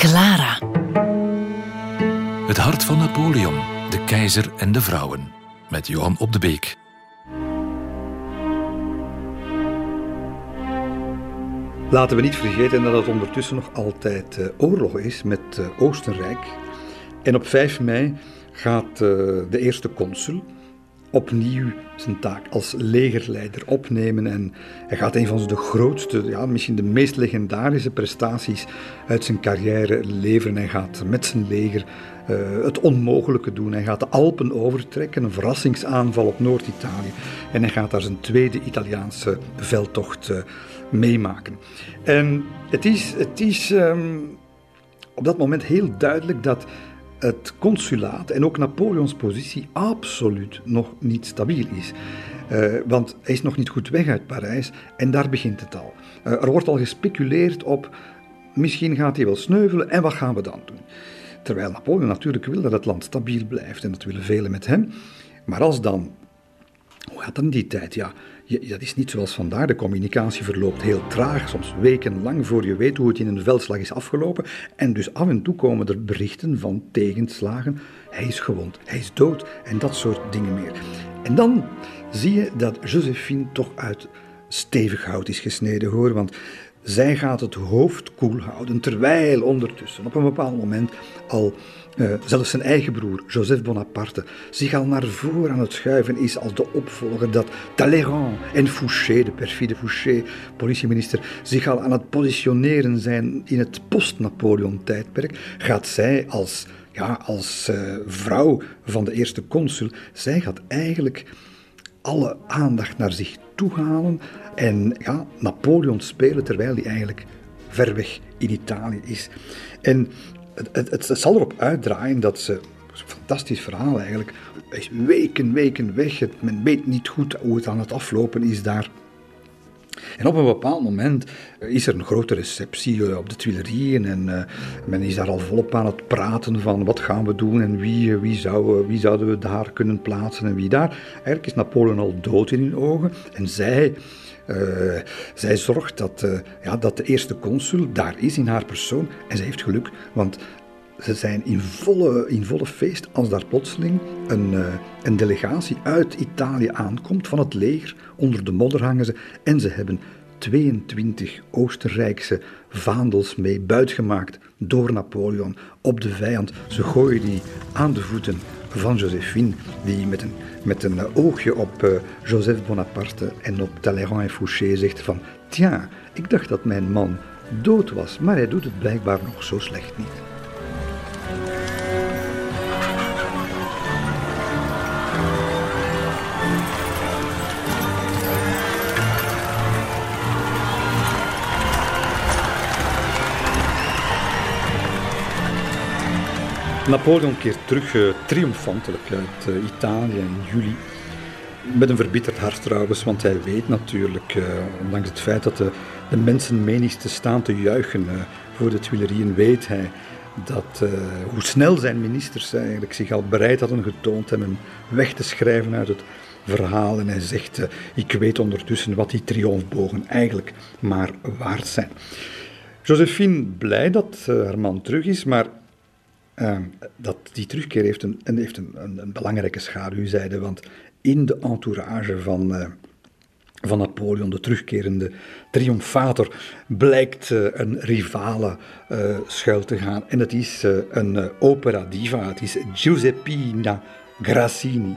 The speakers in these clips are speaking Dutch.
Clara. Het hart van Napoleon, de keizer en de vrouwen. Met Johan op de Beek. Laten we niet vergeten dat het ondertussen nog altijd uh, oorlog is met uh, Oostenrijk. En op 5 mei gaat uh, de eerste consul opnieuw zijn taak als legerleider opnemen. En hij gaat een van de grootste, ja, misschien de meest legendarische prestaties uit zijn carrière leveren. Hij gaat met zijn leger uh, het onmogelijke doen. Hij gaat de Alpen overtrekken, een verrassingsaanval op Noord-Italië. En hij gaat daar zijn tweede Italiaanse veldtocht uh, meemaken. En het is, het is um, op dat moment heel duidelijk dat het consulaat en ook Napoleons positie absoluut nog niet stabiel is. Uh, want hij is nog niet goed weg uit Parijs en daar begint het al. Uh, er wordt al gespeculeerd op misschien gaat hij wel sneuvelen en wat gaan we dan doen? Terwijl Napoleon natuurlijk wil dat het land stabiel blijft en dat willen velen met hem. Maar als dan, hoe gaat dat in die tijd? Ja, dat is niet zoals vandaag. De communicatie verloopt heel traag, soms wekenlang voor je weet hoe het in een veldslag is afgelopen. En dus af en toe komen er berichten van tegenslagen. Hij is gewond, hij is dood en dat soort dingen meer. En dan zie je dat Josephine toch uit stevig hout is gesneden hoor. Want zij gaat het hoofd koel houden, terwijl ondertussen op een bepaald moment al uh, zelfs zijn eigen broer, Joseph Bonaparte, zich al naar voren aan het schuiven is als de opvolger dat Talleyrand en Fouché, de perfide Fouché, politieminister, zich al aan het positioneren zijn in het post-Napoleon-tijdperk, gaat zij als, ja, als uh, vrouw van de eerste consul, zij gaat eigenlijk alle aandacht naar zich toe halen en ja, Napoleon spelen terwijl hij eigenlijk ver weg in Italië is. En het, het, het, zal erop uitdraaien dat ze. Fantastisch verhaal eigenlijk. Is weken, weken weg. Het, men weet niet goed hoe het aan het aflopen is daar. En op een bepaald moment is er een grote receptie eh, op de Tuilerieën en uh, men is daar al volop aan het praten van wat gaan we doen en wie, wie, zou, wie zouden we daar kunnen plaatsen en wie daar. Eigenlijk is Napoleon al dood in hun ogen en zij uh, zij zorgt dat, uh, ja, dat de eerste consul daar is in haar persoon. En ze heeft geluk, want ze zijn in volle, in volle feest als daar plotseling een, uh, een delegatie uit Italië aankomt van het leger. Onder de modder hangen ze en ze hebben 22 Oostenrijkse vaandels mee buitgemaakt door Napoleon op de vijand. Ze gooien die aan de voeten van Josephine, die met een, met een oogje op uh, Joseph Bonaparte en op Talleyrand en Fouché zegt van Tja, ik dacht dat mijn man dood was, maar hij doet het blijkbaar nog zo slecht niet. Napoleon keert terug uh, triomfantelijk uit uh, Italië in juli. Met een verbitterd hart trouwens, want hij weet natuurlijk, uh, ondanks het feit dat de, de mensen menigste staan te juichen voor de Tuilerieën, weet hij dat hoe snel zijn ministers eigenlijk zich al bereid hadden getoond hem weg te schrijven uit het verhaal. En hij zegt, ik weet ondertussen wat die triomfbogen eigenlijk maar waard zijn. Josephine blij dat haar man terug is, maar uh, dat die terugkeer heeft een, heeft een, een, belangrijke schaduwzijde, want in de entourage van, uh, van Napoleon, de terugkerende triomfator, blijkt uh, een rivale uh, schuil te gaan. En het is een opera diva, het is Giuseppina Grassini.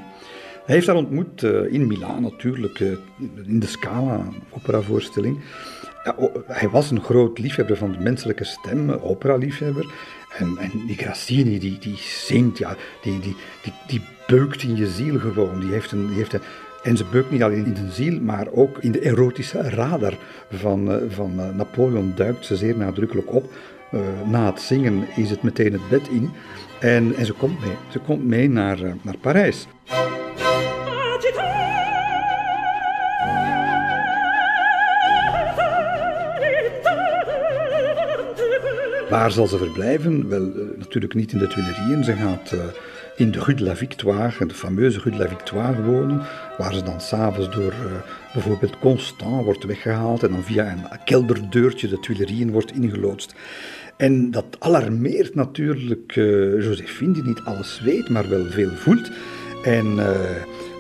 Hij heeft haar ontmoet in Milaan natuurlijk, in de Scala, operavoorstelling. Ja, hij was een groot liefhebber van de menselijke stem, opera-liefhebber. En, en die Grassini, die, die zingt, ja, die, die, die, die beukt in je ziel gewoon. Die heeft een, die heeft een, en ze beukt niet alleen in de ziel, maar ook in de erotische radar van, uh, van uh, Napoleon duikt ze zeer nadrukkelijk op. Uh, na het zingen is het meteen het bed in. En, en ze komt mee. Ze komt mee naar, naar Parijs. Waar zal ze verblijven? Wel, uh, natuurlijk niet in de Tuilerieën. Ze gaat uh, in de Rue de la Victoire, de fameuze Rue de la Victoire wonen, waar ze dan s'avonds door uh, bijvoorbeeld Constant wordt weggehaald en dan via een kelderdeurtje de Tuilerieën wordt ingeloodst. En dat alarmeert natuurlijk uh, Josephine, die niet alles weet, maar wel veel voelt. En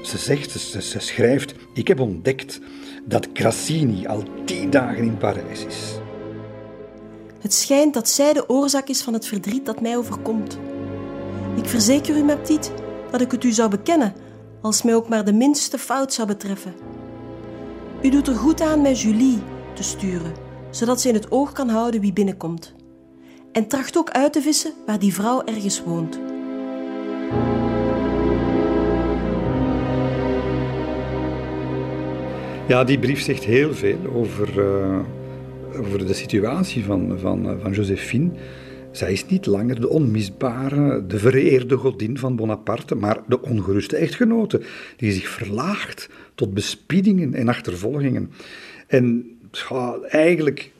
ze zegt, ze, ze, schrijft: Ik heb ontdekt dat Grassini al tien dagen in Parijs is. Het schijnt dat zij de oorzaak is van het verdriet dat mij overkomt. Ik verzeker u, Meptiet, dat ik het u zou bekennen als mij ook maar de minste fout zou betreffen. U doet er goed aan mij Julie te sturen, zodat ze in het oog kan houden wie binnenkomt. En tracht ook uit te vissen waar die vrouw ergens woont. Ja, die brief zegt heel veel over, uh, over de situatie van, van, van Josephine. Zij is niet langer de onmisbare, de vereerde godin van Bonaparte, maar de ongeruste echtgenote, die zich verlaagt tot bespiedingen en achtervolgingen. En ja, eigenlijk,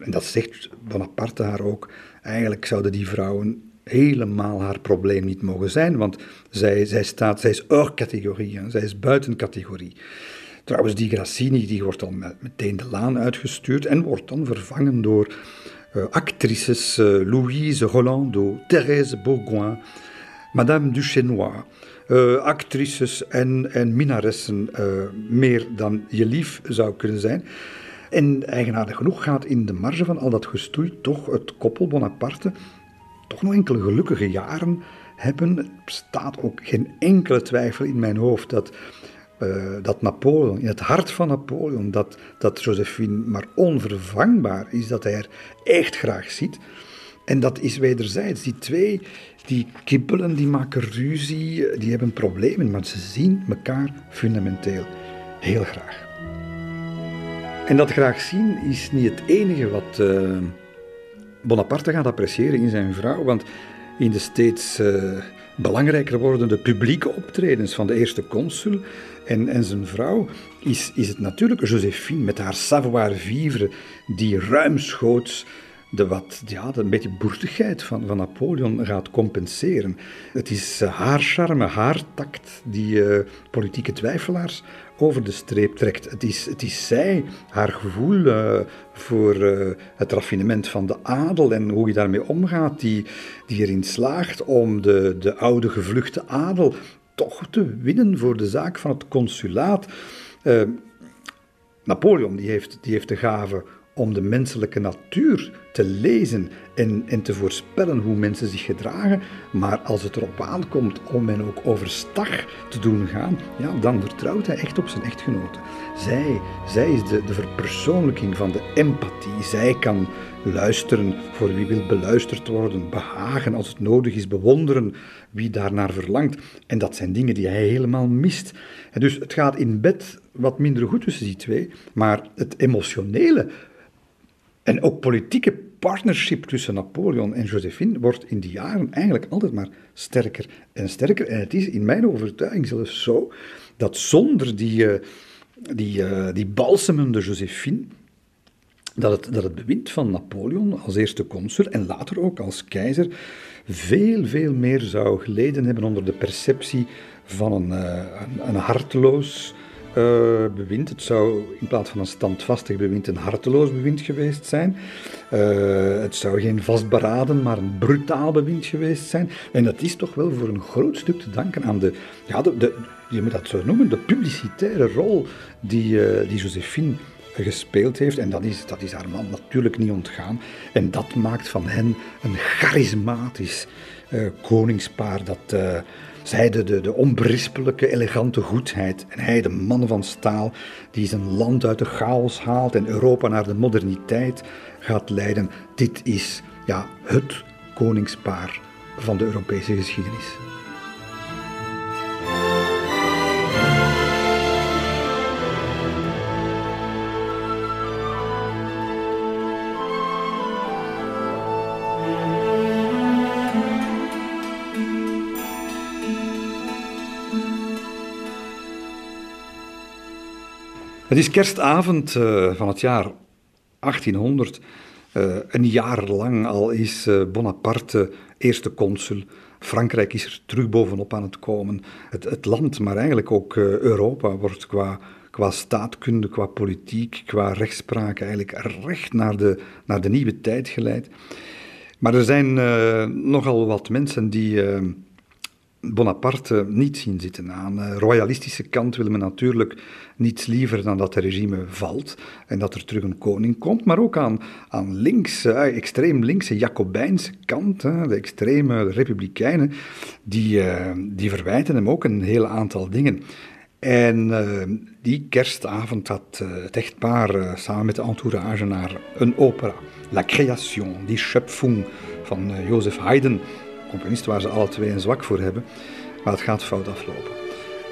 en dat zegt Bonaparte haar ook, eigenlijk zouden die vrouwen helemaal haar probleem niet mogen zijn, want zij, zij, staat, zij is hors categorie, zij is buiten categorie. Trouwens, die Grassini die wordt dan meteen de laan uitgestuurd en wordt dan vervangen door uh, actrices uh, Louise Rolando, Thérèse Bourgoin, Madame Duchesnois. Uh, actrices en, en minaressen meer dan je lief zou kunnen zijn. En eigenaardig genoeg gaat in de marge van al dat gestoei toch het koppel Bonaparte toch nog enkele gelukkige jaren hebben. Er bestaat ook geen enkele twijfel in mijn hoofd dat uh, dat Napoleon, in het hart van Napoleon, dat, dat Josephine maar onvervangbaar is, dat hij er echt graag ziet. En dat is wederzijds. Die twee, die kibbelen, die maken ruzie, die hebben problemen, maar ze zien elkaar fundamenteel heel graag. En dat graag zien is niet het enige wat uh, Bonaparte gaat appreciëren in zijn vrouw, want in de steeds uh, belangrijker wordende publieke optredens van de eerste consul en, en zijn vrouw is, is het natuurlijk Josephine met haar savoir-vivre, die ruimschoots de wat, ja, een beetje boertigheid van, van Napoleon gaat compenseren. Het is eh, haar charme, haar tact die uh, politieke twijfelaars over de streep trekt. Het is, het is zij, haar gevoel uh, voor het raffinement van de adel en hoe je daarmee omgaat, die, die erin slaagt om de, de oude gevluchte adel toch te winnen voor de zaak van het consulaat. Uh, Napoleon die heeft, die heeft de gave om de menselijke natuur te lezen en, en te voorspellen hoe mensen zich gedragen. Maar als het erop aankomt om hen ook overstag te doen gaan, ja, dan vertrouwt hij echt op zijn echtgenote. Zij, zij is de, de verpersoonlijking van de empathie. Zij kan luisteren voor wie wil beluisterd worden, behagen als het nodig is, bewonderen wie daarnaar verlangt. En dat zijn dingen die hij helemaal mist. En dus het gaat in bed wat minder goed tussen die twee, maar het emotionele en ook politieke partnership tussen Napoleon en Josephine wordt in die jaren eigenlijk altijd maar sterker en sterker. En het is in mijn overtuiging zelfs zo dat zonder die, uh, die, uh, die balsemende Josephine, dat het, dat het bewind van Napoleon als eerste consul en later ook als keizer veel, veel meer zou geleden hebben onder de perceptie van een, uh, een, een harteloos, uh, bewind. Het zou in plaats van een standvastig bewind een harteloos bewind geweest zijn. Uh, het zou geen vastberaden, maar een brutaal bewind geweest zijn. En dat is toch wel voor een groot stuk te danken aan de, ja, de, je moet dat zo noemen, de publicitaire rol die, die Josephine gespeeld heeft. En dat is, dat is haar man natuurlijk niet ontgaan. En dat maakt van hen een charismatisch koningspaar dat zij de, de, de onberispelijke, elegante goedheid en hij de man van staal die zijn land uit de chaos haalt en Europa naar de moderniteit gaat leiden. Dit is ja, het koningspaar van de Europese geschiedenis. Het is kerstavond uh, van het jaar 1800. Uh, eh, een jaar lang al is uh, Bonaparte eerste consul. Frankrijk is er terug bovenop aan het komen. Het, het land, maar eigenlijk ook Europa, wordt qua, qua staatkunde, qua politiek, qua rechtspraak eigenlijk recht naar de, naar de nieuwe tijd geleid. Maar er zijn nogal wat mensen die Bonaparte niet zien zitten. Aan de royalistische kant willen we natuurlijk niets liever dan dat het regime valt en dat er terug een koning komt. Maar ook aan, aan links, uh, extreem linkse Jacobijnse kant, de extreme republikeinen, die, die verwijten hem ook een heel aantal dingen. En die kerstavond had het echtpaar samen met de entourage naar een opera. La Création, die Schöpfung van Jozef Haydn, componist waar ze alle twee een zwak voor hebben. Maar het gaat fout aflopen.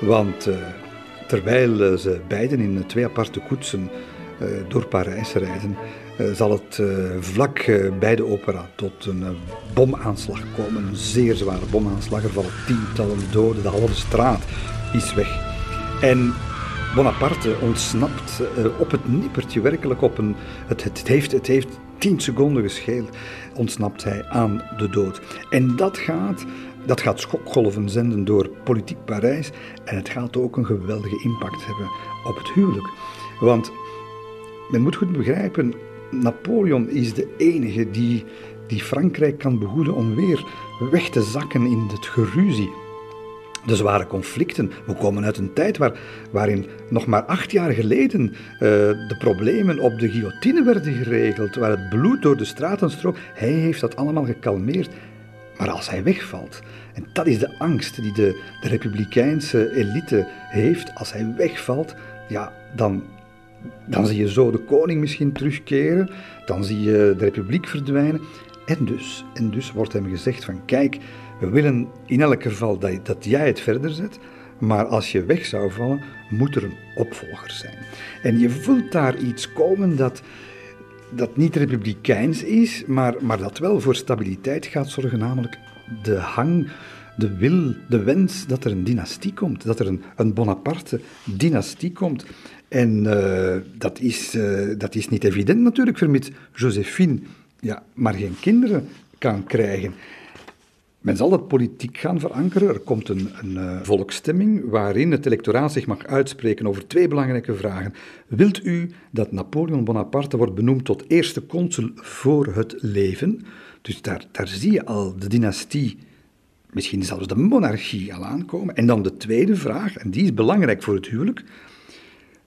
Want uh, terwijl uh, ze beiden in twee aparte koetsen door Parijs rijden, zal het vlak bij de opera tot een bomaanslag komen. Een zeer zware bomaanslag. Er vallen tientallen doden, de halve straat is weg. En Bonaparte ontsnapt op het nippertje, werkelijk op een. Het, het, heeft, het heeft tien seconden gescheeld, ontsnapt hij aan de dood. En dat gaat, dat gaat schokgolven zenden door politiek Parijs en het gaat ook een geweldige impact hebben op het huwelijk. Want men moet goed begrijpen, Napoleon is de enige die, die Frankrijk kan behoeden om weer weg te zakken in het geruzie de zware conflicten. We komen uit een tijd waar, waarin nog maar acht jaar geleden uh, de problemen op de guillotine werden geregeld, waar het bloed door de straten strook. Hij heeft dat allemaal gekalmeerd. Maar als hij wegvalt, en dat is de angst die de, de republikeinse elite heeft, als hij wegvalt, ja, dan, dan zie je zo de koning misschien terugkeren, dan zie je de republiek verdwijnen. En dus, en dus wordt hem gezegd van kijk, we willen in elk geval dat, dat jij het verder zet, maar als je weg zou vallen, moet er een opvolger zijn. En je voelt daar iets komen dat, dat niet republikeins is, maar, maar dat wel voor stabiliteit gaat zorgen, namelijk de hang, de wil, de wens dat er een dynastie komt, dat er een, een Bonaparte-dynastie komt. En uh, dat, is, uh, dat is niet evident natuurlijk, vermits Josephine ja, maar geen kinderen kan krijgen. Men zal het politiek gaan verankeren. Er komt een, een uh, volksstemming waarin het electoraat zich mag uitspreken over twee belangrijke vragen. Wilt u dat Napoleon Bonaparte wordt benoemd tot eerste consul voor het leven? Dus daar, daar zie je al de dynastie, misschien zelfs de monarchie al aankomen. En dan de tweede vraag, en die is belangrijk voor het huwelijk.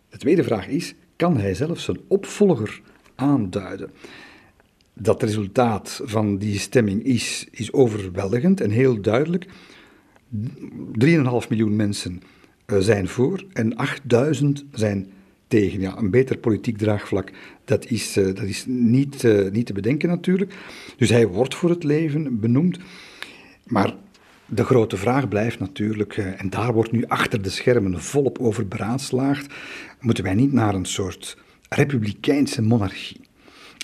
De tweede vraag is, kan hij zelf zijn opvolger aanduiden? Dat resultaat van die stemming is, is overweldigend en heel duidelijk. 3,5 miljoen mensen eh, zijn voor en 8000 zijn tegen. Ja, een beter politiek draagvlak, dat is, uh, dat is niet, uh, niet te bedenken natuurlijk. Dus hij wordt voor het leven benoemd. Maar de grote vraag blijft natuurlijk, en daar wordt nu achter de schermen volop over beraadslaagd, moeten wij niet naar een soort republikeinse monarchie?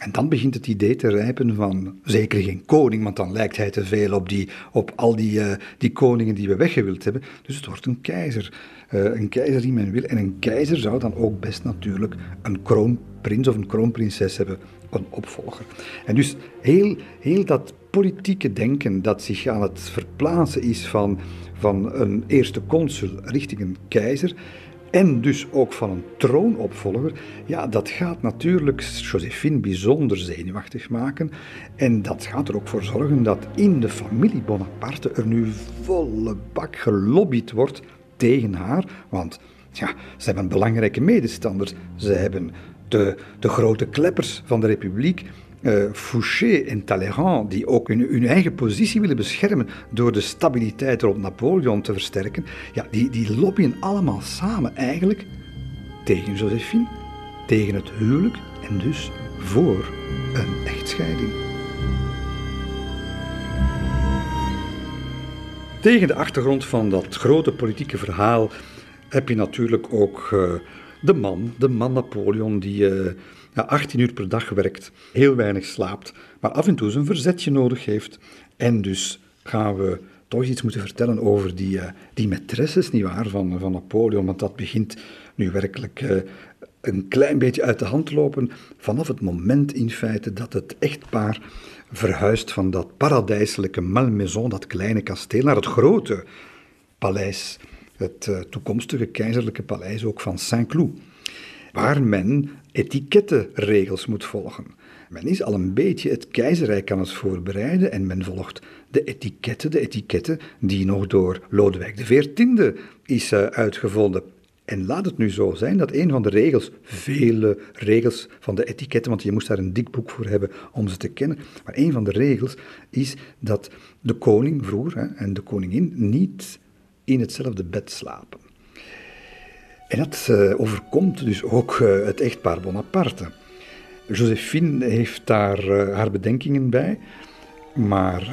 En dan begint het idee te rijpen van zeker geen koning, want dan lijkt hij te veel op, die, op al die, uh, die koningen die we weggewild hebben. Dus het wordt een keizer. Uh, een keizer die men wil. En een keizer zou dan ook best natuurlijk een kroonprins of een kroonprinses hebben, een opvolger. En dus heel, heel dat politieke denken dat zich aan het verplaatsen is van, van een eerste consul richting een keizer, en dus ook van een troonopvolger, ja, dat gaat natuurlijk Josephine bijzonder zenuwachtig maken. En dat gaat er ook voor zorgen dat in de familie Bonaparte er nu volle bak gelobbyd wordt tegen haar. Want ja, ze hebben belangrijke medestanders. Ze hebben de, de grote kleppers van de republiek uh, Fouché en Talleyrand, die ook hun, hun, eigen positie willen beschermen door de stabiliteit rond Napoleon te versterken, ja, die, die lobbyen allemaal samen eigenlijk tegen Josephine, tegen het huwelijk en dus voor een echtscheiding. Tegen de achtergrond van dat grote politieke verhaal heb je natuurlijk ook uh, de man, de man Napoleon, die uh, ja, 18 uur per dag werkt, heel weinig slaapt, maar af en toe zijn verzetje nodig heeft. En dus gaan we toch iets moeten vertellen over die, uh, die maîtresses, nietwaar, van, van Napoleon, want dat begint nu werkelijk uh, een klein beetje uit de hand lopen vanaf het moment in feite dat het echtpaar verhuist van dat paradijselijke Malmaison, dat kleine kasteel, naar het grote paleis het uh, toekomstige keizerlijke paleis ook van Saint-Cloud, waar men etikettenregels moet volgen. Men is al een beetje het keizerrijk aan het voorbereiden en men volgt de etiketten, de etiketten die nog door Lodewijk XIV is uh, uitgevonden. En laat het nu zo zijn dat een van de regels, vele regels van de etiketten, want je moest daar een dik boek voor hebben om ze te kennen, maar een van de regels is dat de koning vroeger hè, en de koningin niet in hetzelfde bed slapen. En dat uh, overkomt dus ook uh, het echtpaar Bonaparte. Josephine heeft daar uh, haar bedenkingen bij. Maar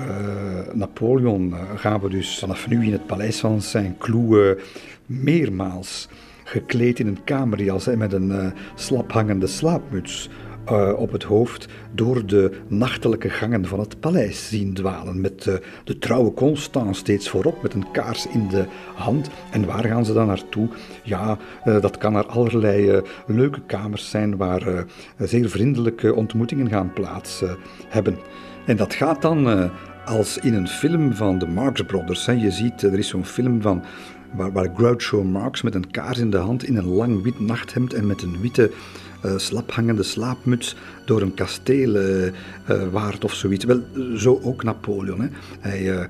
Napoleon gaan we dus vanaf nu in het paleis van Saint-Cloud meermaals gekleed in een kamerjas en met een uh, slaphangende slaapmuts uh, op het hoofd door de nachtelijke gangen van het paleis zien dwalen. Met uh, de trouwe Constant steeds voorop met een kaars in de hand. En waar gaan ze dan naartoe? Ja, dat kan naar allerlei leuke kamers zijn waar zeer vriendelijke ontmoetingen gaan plaats hebben. En dat gaat dan als in een film van de Marx Brothers. Je ziet, er is zo'n film van waar, waar Groucho Marx met een kaars in de hand in een lang wit nachthemd en met een witte slaphangende slaapmuts door een kasteel uh, waard of zoiets. Wel, zo ook Napoleon. Hè. Hij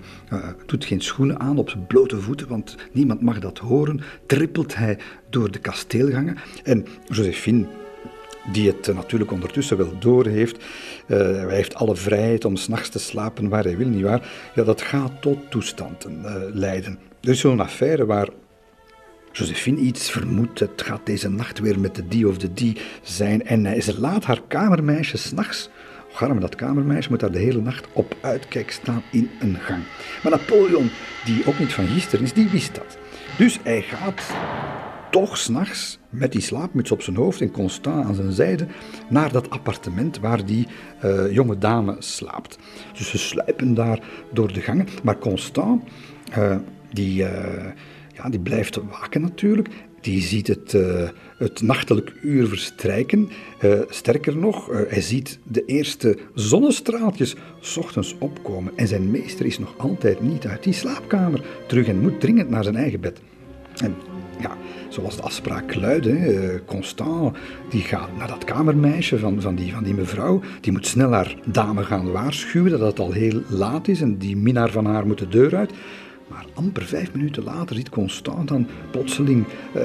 doet geen schoenen aan op zijn blote voeten, want niemand mag dat horen. Trippelt hij door de kasteelgangen. En Josephine die het natuurlijk ondertussen wel door heeft. Hij heeft alle vrijheid om s'nachts te slapen waar hij wil, nietwaar? Ja, dat gaat tot toestanden uh, leiden. Er is zo'n affaire waar Josephine iets vermoedt. Het gaat deze nacht weer met de die of de die zijn. En ze laat haar kamermeisje s'nachts. Garm, dat kamermeisje moet daar de hele nacht op uitkijk staan in een gang. Maar Napoleon, die ook niet van gisteren is, die wist dat. Dus hij gaat toch s'nachts met die slaapmuts op zijn hoofd en Constant aan zijn zijde naar dat appartement waar die uh, jonge dame slaapt. Dus ze sluipen daar door de gangen, maar Constant, uh, die, uh, ja, die blijft waken natuurlijk. Die ziet het, het nachtelijk uur verstrijken. sterker nog, hij ziet de eerste zonnestraaltjes ochtends opkomen. En zijn meester is nog altijd niet uit die slaapkamer terug en moet dringend naar zijn eigen bed. En ja, zoals de afspraak luidde, eh, Constant, die gaat naar dat kamermeisje van, van, die, van die mevrouw. Die moet snel haar dame gaan waarschuwen dat het al heel laat is en die minnaar van haar moet de deur uit. Maar amper vijf minuten later ziet Constant dan plotseling uh,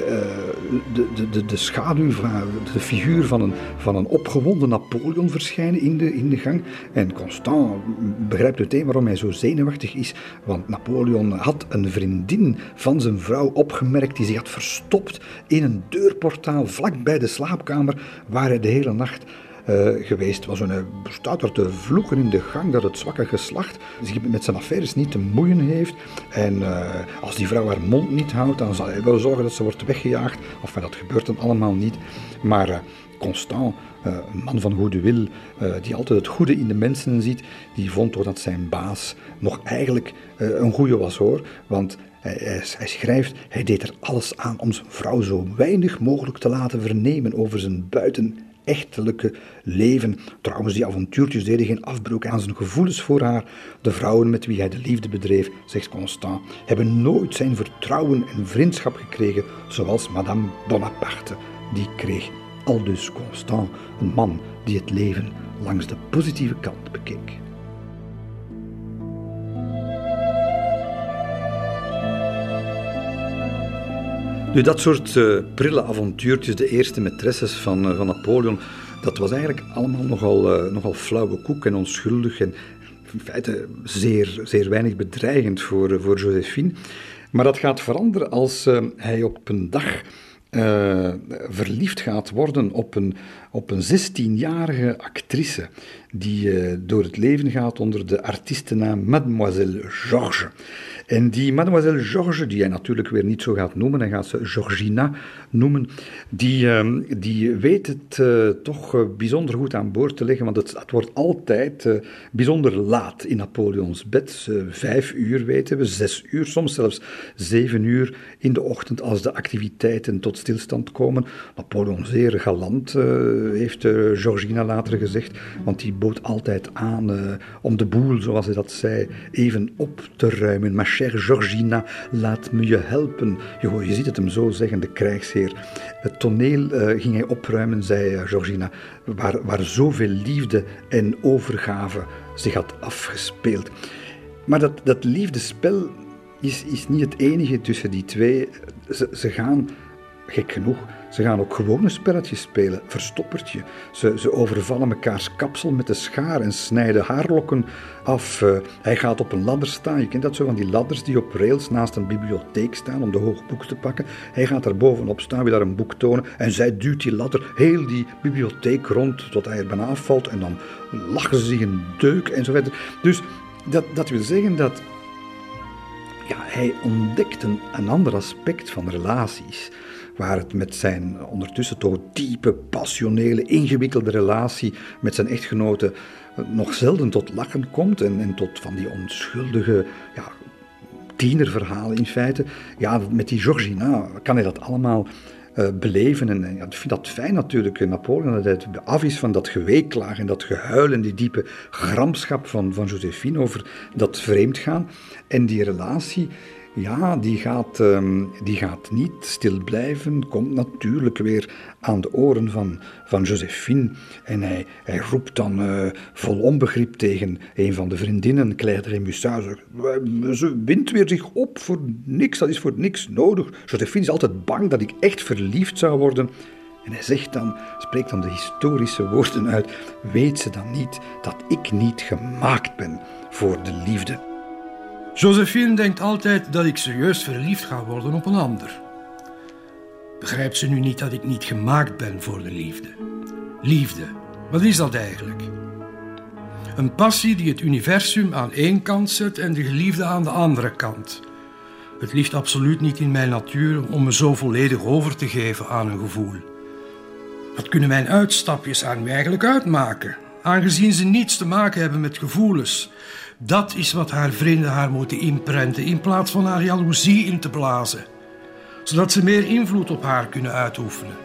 de, de, de schaduw, van, de figuur van een, van een opgewonden Napoleon verschijnen in de, in de gang. En Constant begrijpt meteen waarom hij zo zenuwachtig is. Want Napoleon had een vriendin van zijn vrouw opgemerkt die zich had verstopt in een deurportaal vlak bij de slaapkamer waar hij de hele nacht uh, geweest was. Een, staat er te vloeken in de gang dat het zwakke geslacht zich met zijn affaires niet te moeien heeft. En uh, als die vrouw haar mond niet houdt, dan zal hij wel zorgen dat ze wordt weggejaagd. Of dat gebeurt dan allemaal niet. Maar uh, Constant, een man van goede wil, die altijd het goede in de mensen ziet, die vond toch dat zijn baas nog eigenlijk een goede was hoor. Want hij, hij, schrijft, hij deed er alles aan om zijn vrouw zo weinig mogelijk te laten vernemen over zijn buiten echtelijke leven. Trouwens, die avontuurtjes deden geen afbreuk aan zijn gevoelens voor haar. De vrouwen met wie hij de liefde bedreef, zegt Constant, hebben nooit zijn vertrouwen en vriendschap gekregen zoals Madame Bonaparte die kreeg. Aldus Constant, een man die het leven langs de positieve kant bekeek. Nu, dat soort uh, prille avontuurtjes, de eerste maîtresses van, uh, van Napoleon, dat was eigenlijk allemaal nogal, uh, nogal flauwe koek en onschuldig en in feite zeer, zeer weinig bedreigend voor, voor Josephine. Maar dat gaat veranderen als hij op een dag verliefd gaat worden op een, op een 16-jarige actrice die door het leven gaat onder de artiestennaam Mademoiselle Georges. En die mademoiselle Georges, die hij natuurlijk weer niet zo gaat noemen, hij gaat ze Georgina noemen, die, ehm, die weet het uh, toch uh, bijzonder goed aan boord te leggen, want het, het wordt altijd bijzonder laat in Napoleons bed. vijf uur weten we, zes uur, soms zelfs zeven uur in de ochtend als de activiteiten tot stilstand komen. Napoleon zeer galant, heeft Georgina later gezegd, want die bood altijd aan uh, om de boel, zoals hij dat zei, even op te ruimen. Ma chère Georgina, laat me je helpen. Je, je ziet het hem zo zeggen, de krijgsheer. Het toneel ging hij opruimen, zei Georgina, waar, waar zoveel liefde en overgave zich had afgespeeld. Maar dat, dat liefdespel is, is niet het enige tussen die twee. Ze, ze gaan, gek genoeg, ze gaan ook gewone spelletjes spelen, verstoppertje. Ze, ze overvallen mekaars kapsel met de schaar en snijden haarlokken af. Uh, hij gaat op een ladder staan, je kent dat zo van die ladders die op rails naast een bibliotheek staan om de hoogboek te pakken. Hij gaat daar bovenop staan, wil daar een boek tonen en zij duwt die ladder heel die bibliotheek rond tot hij er bijna afvalt en dan lachen ze zich een deuk en zo verder. Dus dat, dat wil zeggen dat ja, hij ontdekt een, een ander aspect van relaties waar het met zijn ondertussen toch diepe, passionele, ingewikkelde relatie met zijn echtgenote nog zelden tot lachen komt en, en tot van die onschuldige ja, tienerverhalen in feite. Ja, met die Georgina kan hij dat allemaal uh, beleven. En ja, ik vind dat fijn natuurlijk, eh, Napoleon, dat hij af is van dat geweeklaag en dat gehuil en die diepe gramschap van, van Josephine over dat vreemdgaan. En die relatie ja, die gaat, um, die gaat niet stil blijven. Komt natuurlijk weer aan de oren van, van Josephine. En hij, hij roept dan uh, vol onbegrip tegen een van de vriendinnen, Claire de Remusat. Ze wint weer zich op voor niks, dat is voor niks nodig. Josephine is altijd bang dat ik echt verliefd zou worden. En hij zegt dan, spreekt dan de historische woorden uit. Weet ze dan niet dat ik niet gemaakt ben voor de liefde? Josephine denkt altijd dat ik serieus verliefd ga worden op een ander. Begrijpt ze nu niet dat ik niet gemaakt ben voor de liefde? Liefde, wat is dat eigenlijk? Een passie die het universum aan één kant zet en de geliefde aan de andere kant. Het ligt absoluut niet in mijn natuur om me zo volledig over te geven aan een gevoel. Wat kunnen mijn uitstapjes aan mij eigenlijk uitmaken, aangezien ze niets te maken hebben met gevoelens, dat is wat haar vrienden haar moeten inprenten, in plaats van haar jaloezie in te blazen, zodat ze meer invloed op haar kunnen uitoefenen.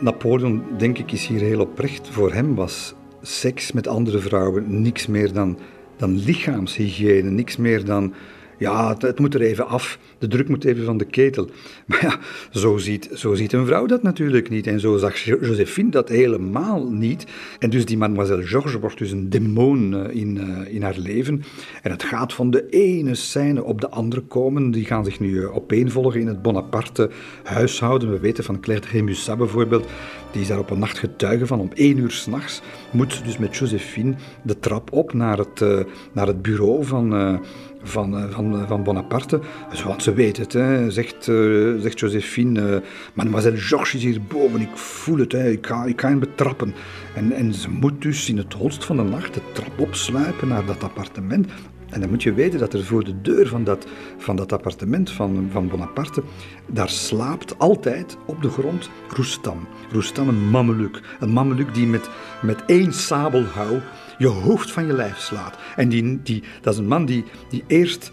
Napoleon, denk ik, is hier heel oprecht. Voor hem was seks met andere vrouwen niks meer dan, dan lichaamshygiëne, niks meer dan ja, het, moet er even af. De druk moet even van de ketel. Maar ja, zo ziet, zo ziet een vrouw dat natuurlijk niet. En zo zag Josephine dat helemaal niet. En dus die mademoiselle Georges wordt dus een demon eh, in, uh, in haar leven. En het gaat van de ene scène op de andere komen. Die gaan zich nu uh, opeenvolgen in het Bonaparte huishouden. We weten van Claire de Rémusat bijvoorbeeld. Die is daar op een nacht getuige van. Om één uur s'nachts moet dus met Josephine de trap op naar het, naar het bureau van van, eh, van, van Bonaparte. Want ze weet het, hè, zegt, uh, zegt Josephine. Uh, Mademoiselle Georges is hierboven, ik voel het, hè, ik, ga, ik hem betrappen. En, en ze moet dus in het holst van de nacht de trap opsluipen naar dat appartement. En dan moet je weten dat er voor de deur van dat, van dat appartement van, van Bonaparte, daar slaapt altijd op de grond Roestam. Roestam, een mameluk. Een mameluk die met, met één sabelhouw je hoofd van je lijf slaat. En die, die, dat is een man die, die eerst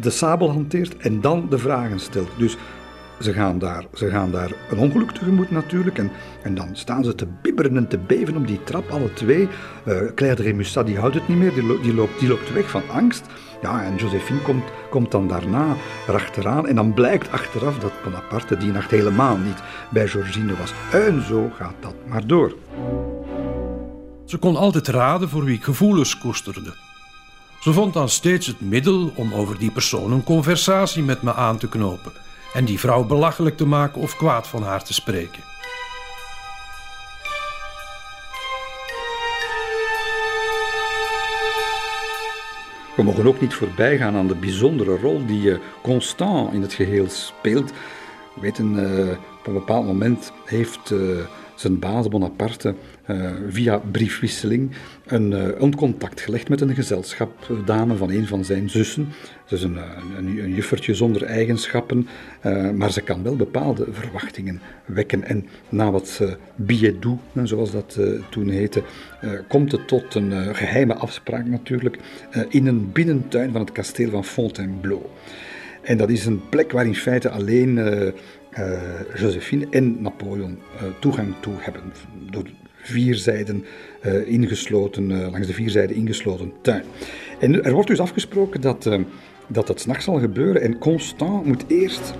de sabel hanteert en dan de vragen stelt. Dus ze gaan daar, ze gaan daar een ongeluk tegemoet natuurlijk. En, en dan staan ze te bibberen en te beven op die trap, alle twee. Uh, Claire de Remusat die houdt het niet meer, die, die, loopt, die loopt weg van angst. Ja, en Josephine komt, komt dan daarna erachteraan. En dan blijkt achteraf dat Bonaparte die nacht helemaal niet bij Georgine was. En zo gaat dat maar door. Ze kon altijd raden voor wie ik gevoelens koesterde. Ze vond dan steeds het middel om over die persoon een conversatie met me aan te knopen en die vrouw belachelijk te maken of kwaad van haar te spreken. We mogen ook niet voorbij gaan aan de bijzondere rol die eh, Constant in het geheel speelt. We weten, uh, op een bepaald moment heeft uh, zijn baas Bonaparte via briefwisseling een, uh, een, contact gelegd met een gezelschapsdame van een van zijn zussen. Ze is een, een, een juffertje zonder eigenschappen, maar ze kan wel bepaalde verwachtingen wekken. En na wat uh, zoals dat toen heette, komt het tot een geheime afspraak natuurlijk in een binnentuin van het kasteel van Fontainebleau. En dat is een plek waar in feite alleen Josephine en Napoleon toegang toe hebben. Door vier zijden ingesloten, langs de vier zijden ingesloten tuin. En er wordt dus afgesproken dat, dat het s'nachts zal gebeuren en Constant moet eerst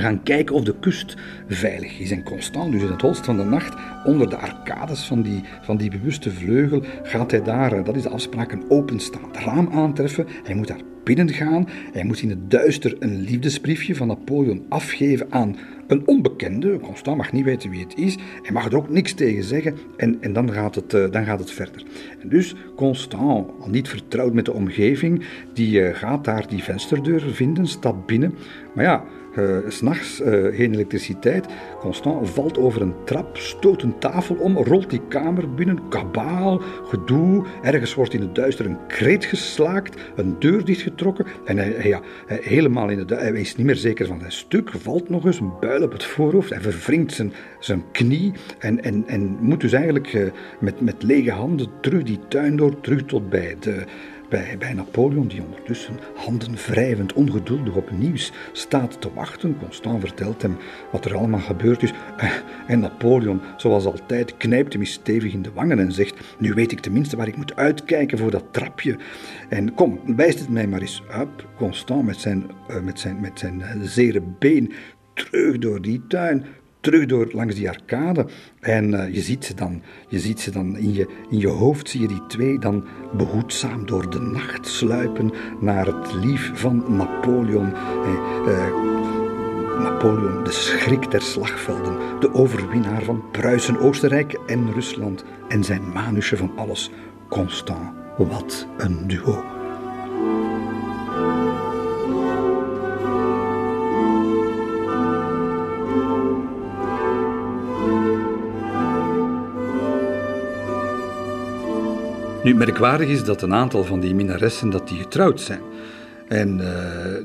gaan kijken of de kust veilig is. En constant, dus in het holst van de nacht, onder de arcades van die, van die bewuste vleugel, gaat hij daar, eh, dat is de afspraak, een openstaand raam aantreffen. Hij moet daar binnen gaan. Hij moet in het duister een liefdesbriefje van Napoleon afgeven aan een onbekende. Constant mag niet weten wie het is. Hij mag er ook niks tegen zeggen. En, en dan, gaat het, uh, dan gaat het verder. En dus Constant, al niet vertrouwd met de omgeving, die uh, gaat daar die vensterdeur vinden, stapt binnen. Maar ja, uh, s'nachts uh, geen elektriciteit. Constant valt over een trap, stoot een tafel om, rolt die kamer binnen, kabaal, gedoe. Ergens wordt in het duister een kreet geslaakt, een deur dichtgetrokken. En hij, ja, hij helemaal in de hij is niet meer zeker van zijn stuk, valt nog eens, een buil op het voorhoofd. Hij verwringt zijn, zijn knie en, en, en moet dus eigenlijk uh, met, met lege handen terug die tuin door, terug tot bij de bij, bij Napoleon, die ondertussen handen wrijvend ongeduldig op nieuws staat te wachten. Constant vertelt hem wat er allemaal gebeurd is. Eh, en Napoleon, zoals altijd, knijpt hem stevig in de wangen en zegt: Nu weet ik tenminste waar ik moet uitkijken voor dat trapje. En kom, wijst het mij maar eens op. Constant met zijn, uh, met zijn, met zijn zere been terug door die tuin, terug door langs die arcade. En uh, je ziet ze dan, je ziet ze dan in, je, in je hoofd, zie je die twee dan behoedzaam door de nacht sluipen naar het lief van Napoleon. Uh, uh, Napoleon, de schrik der slagvelden, de overwinnaar van Pruisen, Oostenrijk en Rusland en zijn manusje van alles, Constant. Wat een duo. Nu, merkwaardig is dat een aantal van die minaressen dat die getrouwd zijn. En uh,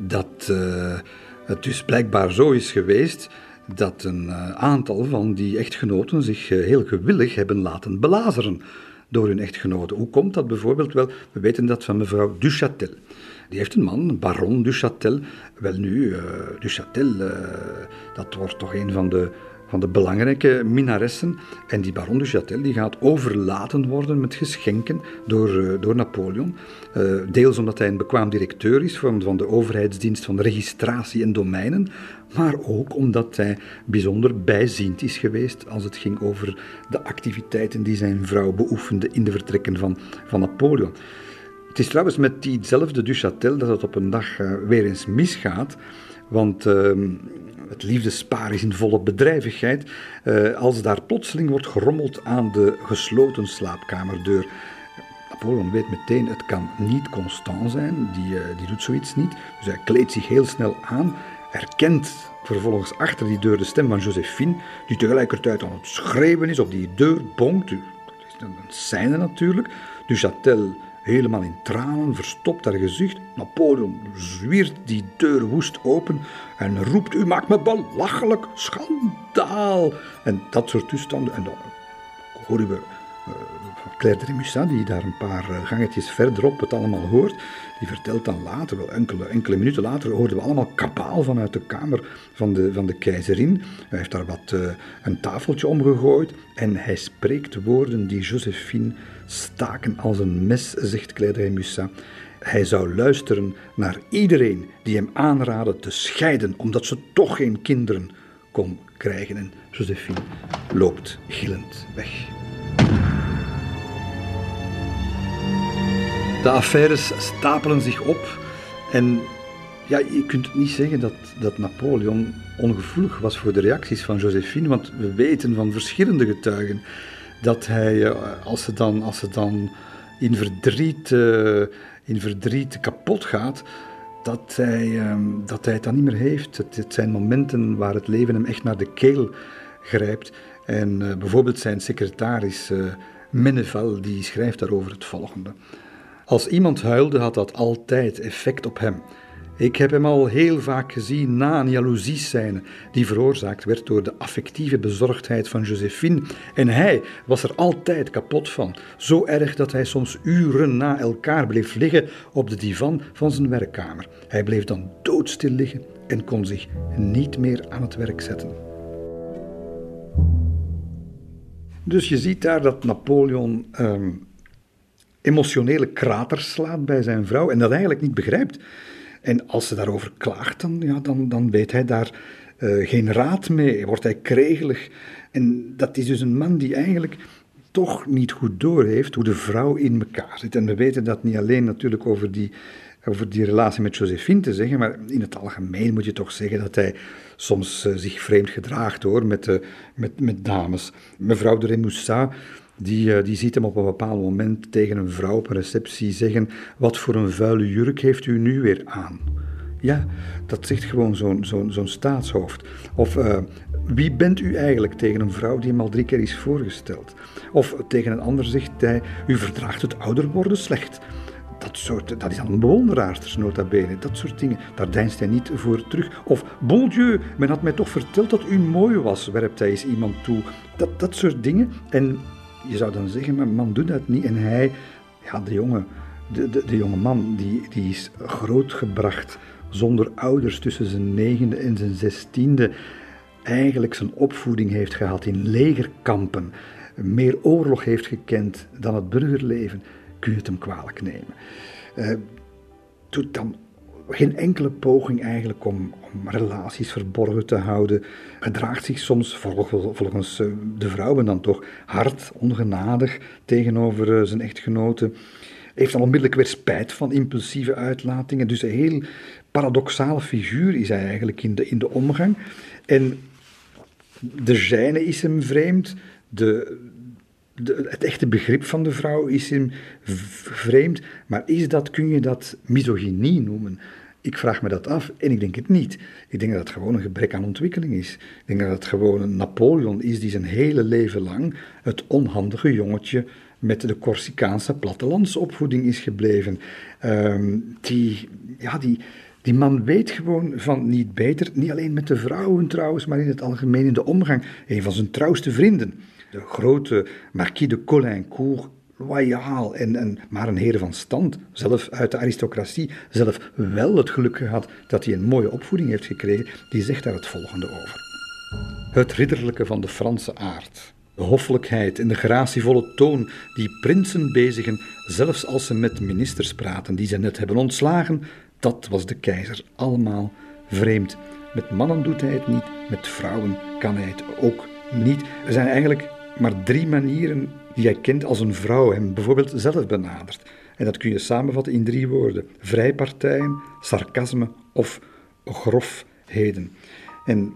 dat uh, het dus blijkbaar zo is geweest dat een uh, aantal van die echtgenoten zich heel gewillig hebben laten belazeren door hun echtgenoten. Hoe komt dat bijvoorbeeld? Wel, we weten dat van mevrouw Duchatel. Die heeft een man, baron Duchatel. Wel nu, Duchatel, dat wordt toch een van de van de belangrijke minaressen. En die baron de Châtel die gaat overlaten worden met geschenken door, uh, door Napoleon. Uh, deels omdat hij een bekwaam directeur is van, van de overheidsdienst van registratie en domeinen, maar ook omdat hij bijzonder bijziend is geweest als het ging over de activiteiten die zijn vrouw beoefende in de vertrekken van, van Napoleon. Het is trouwens met diezelfde Duchatel dat het op een dag uh, weer eens misgaat. Want ehm, het liefdespaar is in volle bedrijvigheid, uh, als daar plotseling wordt gerommeld aan de gesloten slaapkamerdeur. Napoleon weet meteen, het kan niet constant zijn, die, uh, die doet zoiets niet. Dus hij kleedt zich heel snel aan, herkent vervolgens achter die deur de stem van Josephine, die tegelijkertijd aan het schreeuwen is, op die deur bonkt. Dat is een scène natuurlijk. Châtel helemaal in tranen, verstopt haar gezicht. Napoleon zwiert die deur woest open en roept: U maakt me belachelijk, schandaal. En dat soort toestanden. En dan horen we uh, Claire de Musat, die daar een paar uh, gangetjes verderop het allemaal hoort. Die vertelt dan later, wel enkele, enkele minuten later, hoorden we allemaal kabaal vanuit de kamer van de, van de keizerin. Hij heeft daar wat een tafeltje omgegooid en hij spreekt woorden die Josephine staken als een mes, zegt de Musat. Hij zou luisteren naar iedereen die hem aanraadde te scheiden, omdat ze toch geen kinderen kon krijgen. En Josephine loopt gillend weg. De affaires stapelen zich op en ja, je kunt niet zeggen dat, dat Napoleon ongevoelig was voor de reacties van Josephine, want we weten van verschillende getuigen dat hij, eh, als ze dan, als ze dan in verdriet, uh, in verdriet kapot gaat, dat hij, ehm, dat hij het dan niet meer heeft. Het, zijn momenten waar het leven hem echt naar de keel grijpt. En uh, bijvoorbeeld zijn secretaris Menneval, die schrijft daarover het volgende. Als iemand huilde, had dat altijd effect op hem. Ik heb hem al heel vaak gezien na een jaloeziescène die veroorzaakt werd door de affectieve bezorgdheid van Josephine. En hij was er altijd kapot van. Zo erg dat hij soms uren na elkaar bleef liggen op de divan van zijn werkkamer. Hij bleef dan doodstil liggen en kon zich niet meer aan het werk zetten. Dus je ziet daar dat Napoleon ehm, emotionele kraters slaat bij zijn vrouw en dat eigenlijk niet begrijpt. En als ze daarover klaagt, dan, ja, dan, dan weet hij daar uh, geen raad mee, wordt hij kregelig. En dat is dus een man die eigenlijk toch niet goed doorheeft hoe de vrouw in elkaar zit. En we weten dat niet alleen natuurlijk over die, over die relatie met Josephine te zeggen, maar in het algemeen moet je toch zeggen dat hij soms uh, zich vreemd gedraagt hoor, met, met, met dames. Mevrouw de Remoussat die, uh, die ziet hem op een bepaald moment tegen een vrouw op een receptie zeggen: Wat voor een vuile jurk heeft u nu weer aan? Ja, dat zegt gewoon zo'n staatshoofd. Of uh, wie bent u eigenlijk tegen een vrouw die hem al drie keer is voorgesteld? Of tegen een ander zegt hij: U verdraagt het ouder worden slecht. Dat, soort, dat is dan een bewonderaars, nota bene. Dat soort dingen, daar deinst hij niet voor terug. Of, bon Dieu, men had mij toch verteld dat u mooi was, werpt hij eens iemand toe. Dat, dat soort dingen. En je zou dan zeggen, maar man doet dat niet. En hij, ja, de jonge, de, de, de jonge man, die, die is grootgebracht zonder ouders tussen zijn negende en zijn zestiende. Eigenlijk zijn opvoeding heeft gehad in legerkampen. Meer oorlog heeft gekend dan het burgerleven. Kun je het hem kwalijk nemen. Uh, doet dan geen enkele poging eigenlijk om, relaties verborgen te houden. Gedraagt zich soms, volgens eh, de vrouwen dan toch, hard, ongenadig tegenover eh, zijn echtgenoten. Heeft dan onmiddellijk weer spijt van impulsieve uitlatingen. Dus een heel paradoxale figuur is hij eigenlijk in de, in de omgang. En de zijne is hem vreemd, de, het echte begrip van de vrouw is hem vreemd, maar is dat, kun je dat misogynie noemen? Ik vraag me dat af en ik denk het niet. Ik denk dat het gewoon een gebrek aan ontwikkeling is. Ik denk dat het gewoon een Napoleon is die zijn hele leven lang het onhandige jongetje met de Corsicaanse plattelandsopvoeding is gebleven. Ehm, die, ja, die, die man weet gewoon van niet beter, niet alleen met de vrouwen trouwens, maar in het algemeen in de omgang. Een van zijn trouwste vrienden, de grote Marquis de Colincourt, loyaal en, maar een heer van stand, zelf uit de aristocratie, zelf wel het geluk gehad dat hij een mooie opvoeding heeft gekregen, die zegt daar het volgende over. Het ridderlijke van de Franse aard, de hoffelijkheid en de gratievolle toon die prinsen bezigen, zelfs als ze met ministers praten die ze net hebben ontslagen, dat was de keizer allemaal vreemd. Met mannen doet hij het niet, met vrouwen kan hij het ook niet. Er zijn eigenlijk maar drie manieren die hij kent als een vrouw hem bijvoorbeeld zelf benadert. En dat kun je samenvatten in drie woorden: vrijpartijen, sarcasme of grofheden. En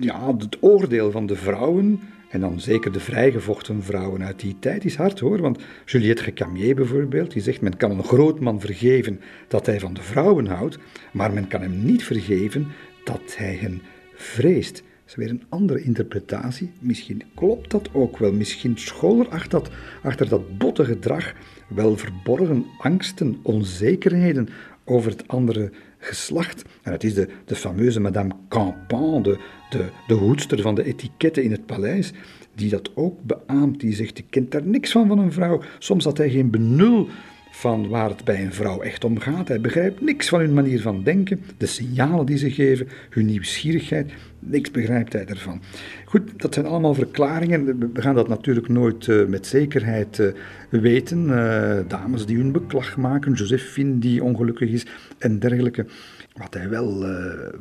ja, het oordeel van de vrouwen, en dan zeker de vrijgevochten vrouwen uit die tijd, is hard hoor. Want Juliette Recamier bijvoorbeeld, die zegt: men kan een groot man vergeven dat hij van de vrouwen houdt, maar men kan hem niet vergeven dat hij hen vreest weer een andere interpretatie. Misschien klopt dat ook wel. Misschien school er achter dat, achter dat botte gedrag wel verborgen angsten, onzekerheden over het andere geslacht. En het is de, de fameuze Madame Campan, de, de, de hoedster van de etiketten in het paleis, die dat ook beaamt. Die zegt, ik kent daar niks van van een vrouw. Soms had hij geen benul van waar het bij een vrouw echt om gaat. Hij begrijpt niks van hun manier van denken, de signalen die ze geven, hun nieuwsgierigheid. Niks begrijpt hij ervan. Goed, dat zijn allemaal verklaringen. We gaan dat natuurlijk nooit uh, met zekerheid uh, weten. Uh, dames die hun beklag maken, Josephine die ongelukkig is en dergelijke. Wat hij wel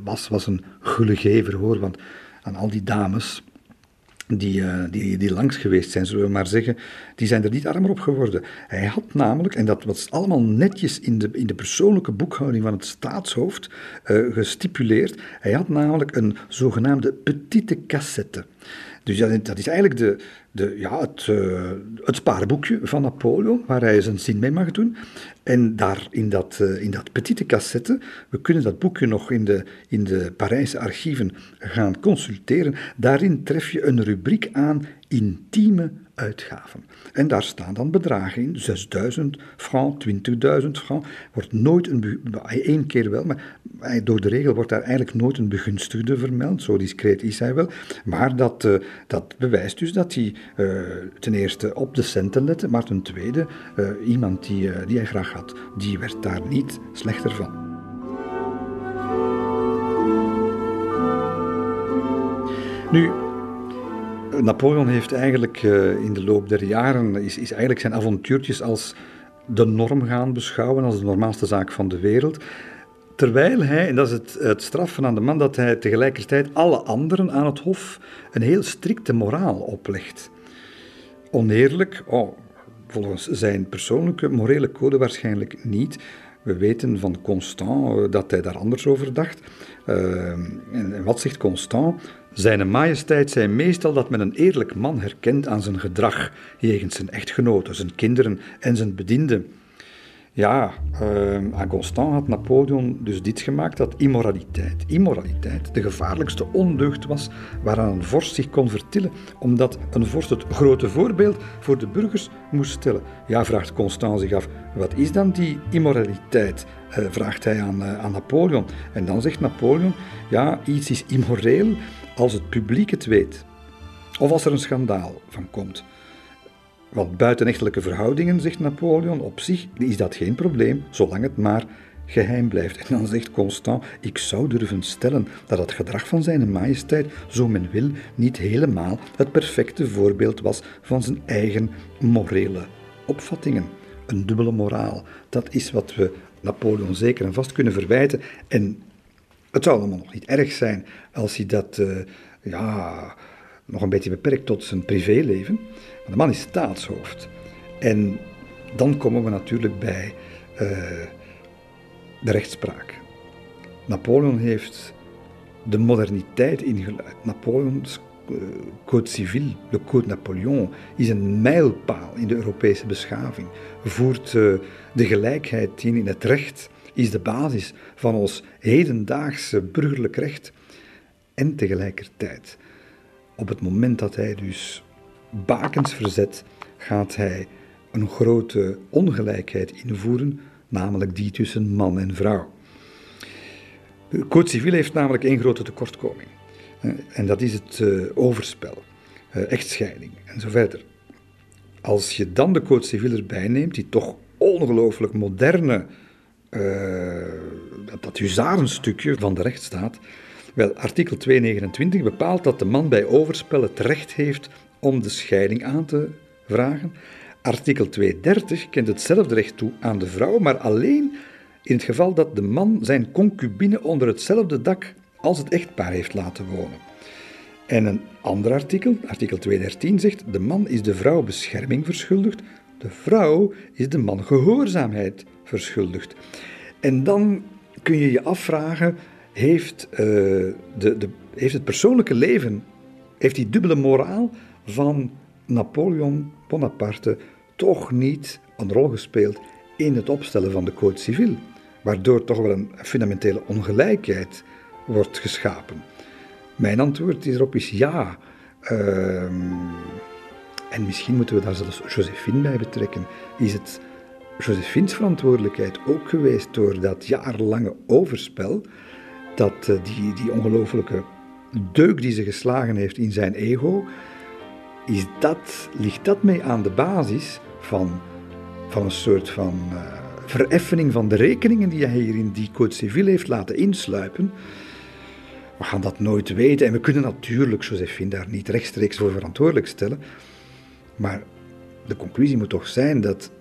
was, was een gullegever hoor, want aan al die dames die, uh, die, die langs geweest zijn, zullen we maar zeggen, die zijn er niet armer op geworden. Hij had namelijk, en dat was allemaal netjes in de, in de persoonlijke boekhouding van het staatshoofd uh, gestipuleerd, hij had namelijk een zogenaamde petite cassette. Dus dat is eigenlijk de, de, ja, het, uh, het spaarboekje van Napoleon, waar hij zijn zin mee mag doen. En daar in dat, uh, in dat petite cassette, we kunnen dat boekje nog in de, in de Parijse archieven gaan consulteren, daarin tref je een rubriek aan intieme uitgaven. En daar staan dan bedragen in, 6000 francs, 20.000 francs. Wordt nooit een, één keer wel, maar door de regel wordt daar eigenlijk nooit een begunstigde vermeld. Zo discreet is hij wel. Maar dat, uh, dat bewijst dus dat hij uh, ten eerste op de centen lette, maar ten tweede, uh, iemand die, die hij graag had, die werd daar niet slechter van. Nu, Napoleon heeft eigenlijk uh, in de loop der jaren is, is eigenlijk zijn avontuurtjes als de norm gaan beschouwen, als de normaalste zaak van de wereld. Terwijl hij, en dat is het, het straffen aan de man, dat hij tegelijkertijd alle anderen aan het hof een heel strikte moraal oplegt. Oneerlijk, oh, volgens zijn persoonlijke morele code waarschijnlijk niet. We weten van Constant eh, dat hij daar anders over dacht. Uh, en wat zegt Constant? Zijn majesteit zei meestal dat men een eerlijk man herkent aan zijn gedrag jegens zijn echtgenoten, zijn kinderen en zijn bedienden. Ja, aan Constant had Napoleon dus dit gemaakt dat immoraliteit, immoraliteit de gevaarlijkste ondeugd was waaraan een vorst zich kon vertillen, omdat een vorst het grote voorbeeld voor de burgers moest stellen. Ja, vraagt Constant zich af, wat is dan die immoraliteit? Uh, vraagt hij aan, uh, aan Napoleon. En dan zegt Napoleon, ja, iets is immoreel als het publiek het weet. Of als er een schandaal van komt. Want buitenechtelijke verhoudingen, zegt Napoleon, op zich is dat geen probleem, zolang het maar geheim blijft. En dan zegt Constant, ik zou durven stellen dat het gedrag van zijn majesteit, zo men wil, niet helemaal het perfecte voorbeeld was van zijn eigen morele opvattingen. Een dubbele moraal, dat is wat we Napoleon zeker en vast kunnen verwijten. En het zou allemaal nog niet erg zijn als hij dat uh, ja, nog een beetje beperkt tot zijn privéleven. Maar de man is staatshoofd. En dan komen we natuurlijk bij uh, de rechtspraak. Napoleon heeft de moderniteit ingeluid. Napoleons uh, Code Civil, de Code Napoleon, is een mijlpaal in de Europese beschaving. Voert uh, de gelijkheid in in het recht is de basis van ons hedendaagse burgerlijk recht. En tegelijkertijd, op het moment dat hij dus bakens verzet, gaat hij een grote ongelijkheid invoeren, namelijk die tussen man en vrouw. De Code Civil heeft namelijk één grote tekortkoming. En dat is het eh, overspel, eh, echtscheiding en zo verder. Als je dan de Code Civil erbij neemt, die toch ongelooflijk moderne uh, dat huzarenstukje van de rechtsstaat. Wel, artikel 229 bepaalt dat de man bij overspel het recht heeft om de scheiding aan te vragen. Artikel 230 kent hetzelfde recht toe aan de vrouw, maar alleen in het geval dat de man zijn concubine onder hetzelfde dak als het echtpaar heeft laten wonen. En een ander artikel, artikel 213, zegt: de man is de vrouw bescherming verschuldigd, de vrouw is de man gehoorzaamheid verschuldigd. En dan kun je je afvragen, heeft, uh, de, de, heeft het persoonlijke leven, heeft die dubbele moraal van Napoleon Bonaparte toch niet een rol gespeeld in het opstellen van de Code Civil, waardoor toch wel een fundamentele ongelijkheid wordt geschapen? Mijn antwoord hierop is ja. Uh, en misschien moeten we daar zelfs Josephine bij betrekken. Is het Josephine's verantwoordelijkheid ook geweest door dat jarenlange overspel, dat uh, die, die ongelofelijke deuk die ze geslagen heeft in zijn ego, dat, ligt dat mee aan de basis van, van een soort van uh, vereffening van de rekeningen die hij hier in die Code Civil heeft laten insluipen. We gaan dat nooit weten en we kunnen natuurlijk Josephine daar niet rechtstreeks voor verantwoordelijk stellen. Maar de conclusie moet toch zijn dat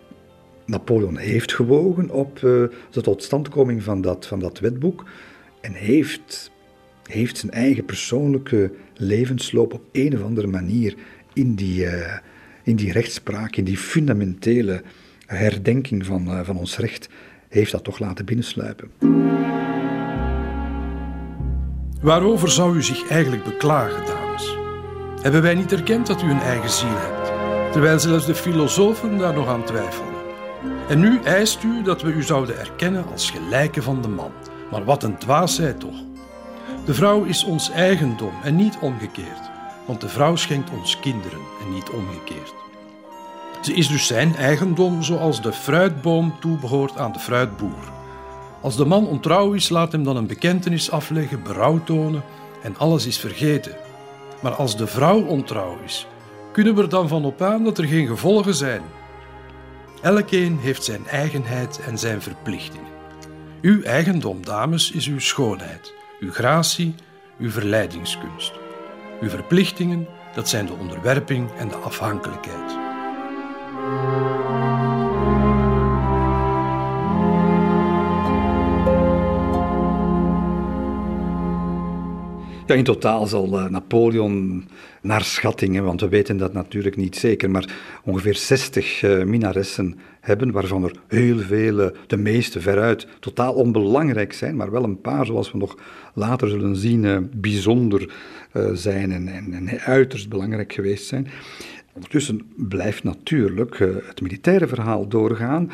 Napoleon heeft gewogen op uh, de totstandkoming van dat, van dat wetboek en heeft, heeft zijn eigen persoonlijke levensloop op een of andere manier in die, uh, in die rechtspraak, in die fundamentele herdenking van, uh, van ons recht, heeft dat toch laten binnensluipen. Waarover zou u zich eigenlijk beklagen, dames? Hebben wij niet erkend dat u een eigen ziel hebt, terwijl zelfs de filosofen daar nog aan twijfelen? En nu eist u dat we u zouden erkennen als gelijke van de man. Maar wat een dwaasheid toch. De vrouw is ons eigendom en niet omgekeerd. Want de vrouw schenkt ons kinderen en niet omgekeerd. Ze is dus zijn eigendom zoals de fruitboom toebehoort aan de fruitboer. Als de man ontrouw is, laat hem dan een bekentenis afleggen, berouw tonen en alles is vergeten. Maar als de vrouw ontrouw is, kunnen we er dan van op aan dat er geen gevolgen zijn. Elkeen heeft zijn eigenheid en zijn verplichtingen. Uw eigendom, dames, is uw schoonheid, uw gratie, uw verleidingskunst. Uw verplichtingen, dat zijn de onderwerping en de afhankelijkheid. Ja, in totaal zal uh, Napoleon naar schattingen, want we weten dat natuurlijk niet zeker, maar ongeveer 60 uh, minaressen hebben, waarvan er heel veel, uh, de meeste veruit, totaal onbelangrijk zijn, maar wel een paar, zoals we nog later zullen zien, bijzonder zijn en, en, en, uiterst belangrijk geweest zijn. Ondertussen blijft natuurlijk het militaire verhaal doorgaan.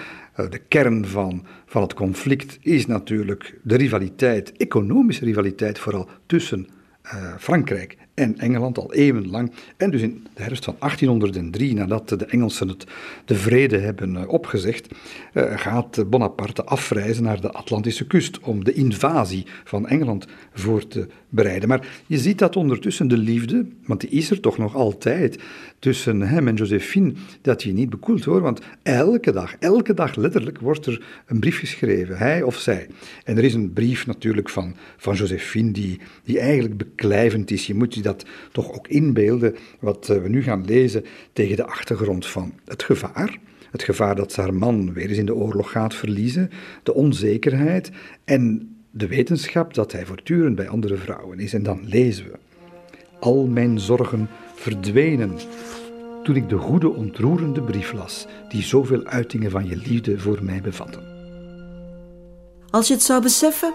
de kern van, van het conflict is natuurlijk de rivaliteit, economische rivaliteit vooral tussen uh, Frankrijk en Engeland al eeuwenlang. En dus in de herfst van 1803, nadat de Engelsen het, de vrede hebben uh, opgezegd, uh, gaat Bonaparte afreizen naar de Atlantische kust om de invasie van Engeland voor te bereiden. Maar je ziet dat ondertussen de liefde, want die is er toch nog altijd, tussen hem en Josephine, dat die niet bekoelt hoor. Want elke dag, elke dag letterlijk wordt er een brief geschreven, hij of zij. En er is een brief natuurlijk van, van Josephine die, die eigenlijk beklijvend is. Je moet je dat toch ook inbeelden, wat eh, we nu gaan lezen, tegen de achtergrond van het gevaar. Het gevaar dat haar man weer eens in de oorlog gaat verliezen, de onzekerheid en de wetenschap dat hij voortdurend bij andere vrouwen is. En dan lezen we. Al mijn zorgen verdwenen toen ik de goede ontroerende brief las, die zoveel uitingen van je liefde voor mij bevatten. Als je het zou beseffen,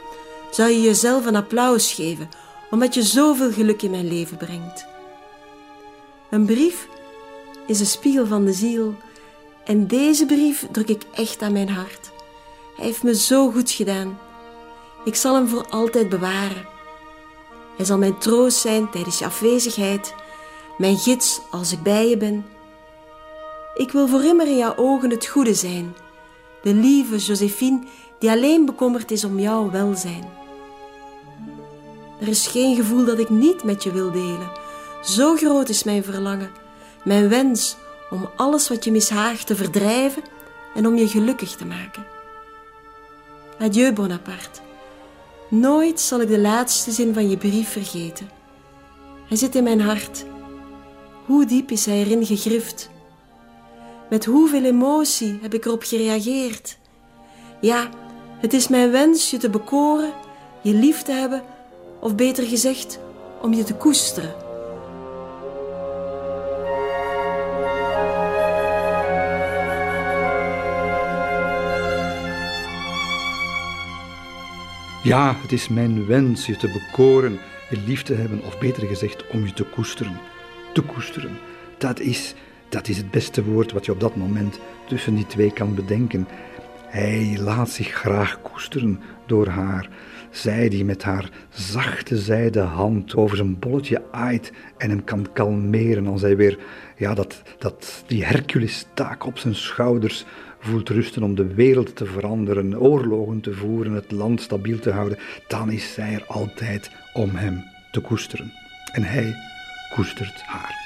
zou je jezelf een applaus geven, omdat je zoveel geluk in mijn leven brengt. Een brief is een spiegel van de ziel, en deze brief druk ik echt aan mijn hart. Hij heeft me zo goed gedaan. Ik zal hem voor altijd bewaren. Hij zal mijn troost zijn tijdens je afwezigheid, mijn gids als ik bij je ben. Ik wil voor immer in jouw ogen het goede zijn, de lieve Josephine die alleen bekommerd is om jouw welzijn. Er is geen gevoel dat ik niet met je wil delen. Zo groot is mijn verlangen, mijn wens om alles wat je mishaagt te verdrijven en om je gelukkig te maken. Adieu, Bonaparte. Nooit zal ik de laatste zin van je brief vergeten. Hij zit in mijn hart. Hoe diep is hij erin gegrift? Met hoeveel emotie heb ik erop gereageerd? Ja, het is mijn wens je te bekoren, je lief te hebben, of beter gezegd, om je te koesteren. Ja, het is mijn wens je te bekoren, je lief te hebben, of beter gezegd, om je te koesteren. Te koesteren, dat is, dat is het beste woord wat je op dat moment tussen die twee kan bedenken. Hij laat zich graag koesteren door haar. Zij die met haar zachte zijde hand over zijn bolletje aait en hem kan kalmeren als hij weer ja, dat, dat, die Hercules-taak op zijn schouders voelt rusten om de wereld te veranderen, oorlogen te voeren, het land stabiel te houden, dan is zij er altijd om hem te koesteren. En hij koestert haar.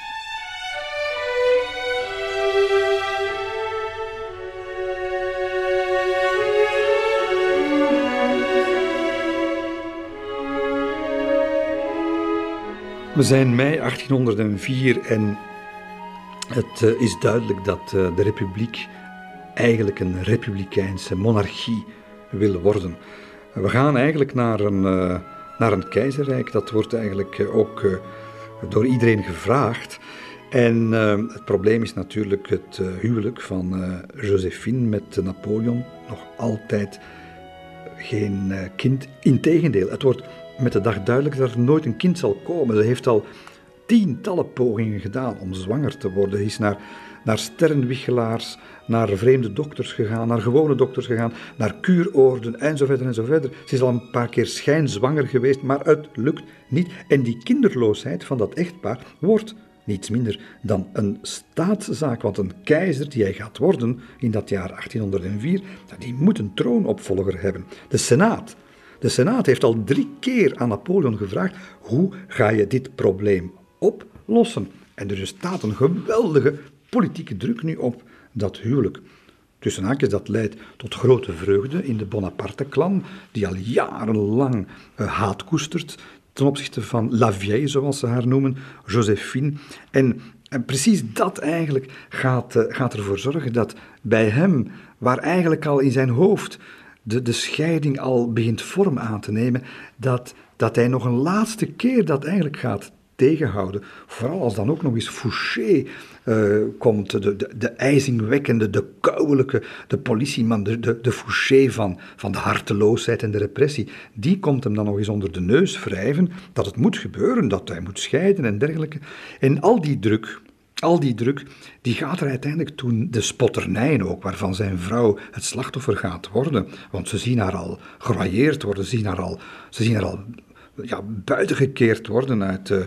We zijn mei 1804 en het eh, is duidelijk dat eh, de republiek eigenlijk een republikeinse monarchie wil worden. We gaan eigenlijk naar een, uh, naar een keizerrijk. Dat wordt eigenlijk ook door iedereen gevraagd. En het probleem is natuurlijk het huwelijk van Josephine met Napoleon. Nog altijd geen kind. Integendeel, het wordt met de dag duidelijk dat er nooit een kind zal komen. Ze heeft al tientallen pogingen gedaan om zwanger te worden. Is naar naar sterrenwichelaars, naar vreemde dokters gegaan, naar gewone dokters gegaan, naar kuuroorden en zo verder en zo verder. Ze is al een paar keer schijnzwanger geweest, maar het lukt niet. En die kinderloosheid van dat echtpaar wordt niets minder dan een staatszaak. Want een keizer die hij gaat worden in dat jaar 1804, die moet een troonopvolger hebben. De Senaat. De Senaat heeft al drie keer aan Napoleon gevraagd: hoe ga je dit probleem oplossen? En er staat een geweldige politieke druk nu op dat huwelijk. Tussen haakjes, dat leidt tot grote vreugde in de Bonaparte-klan, die al jarenlang uh, haat koestert ten opzichte van La Vieille, zoals ze haar noemen, Josephine. En, en precies dat eigenlijk gaat, uh, gaat ervoor zorgen dat bij hem, waar eigenlijk al in zijn hoofd de, de scheiding al begint vorm aan te nemen, dat, dat hij nog een laatste keer dat eigenlijk gaat tegenhouden. Vooral als dan ook nog eens Fouché uh, komt, de, de, de ijzingwekkende, de kouwelijke, de politieman, de, de, de Fouché van, van de harteloosheid en de repressie. Die komt hem dan nog eens onder de neus wrijven dat het moet gebeuren, dat hij moet scheiden en dergelijke. En al die druk, al die druk, die gaat er uiteindelijk toen de spotternijen ook, waarvan zijn vrouw het slachtoffer gaat worden. Want ze zien haar al geroyeerd worden, ze zien haar al, ze zien haar al ja, buitengekeerd worden uit, uh,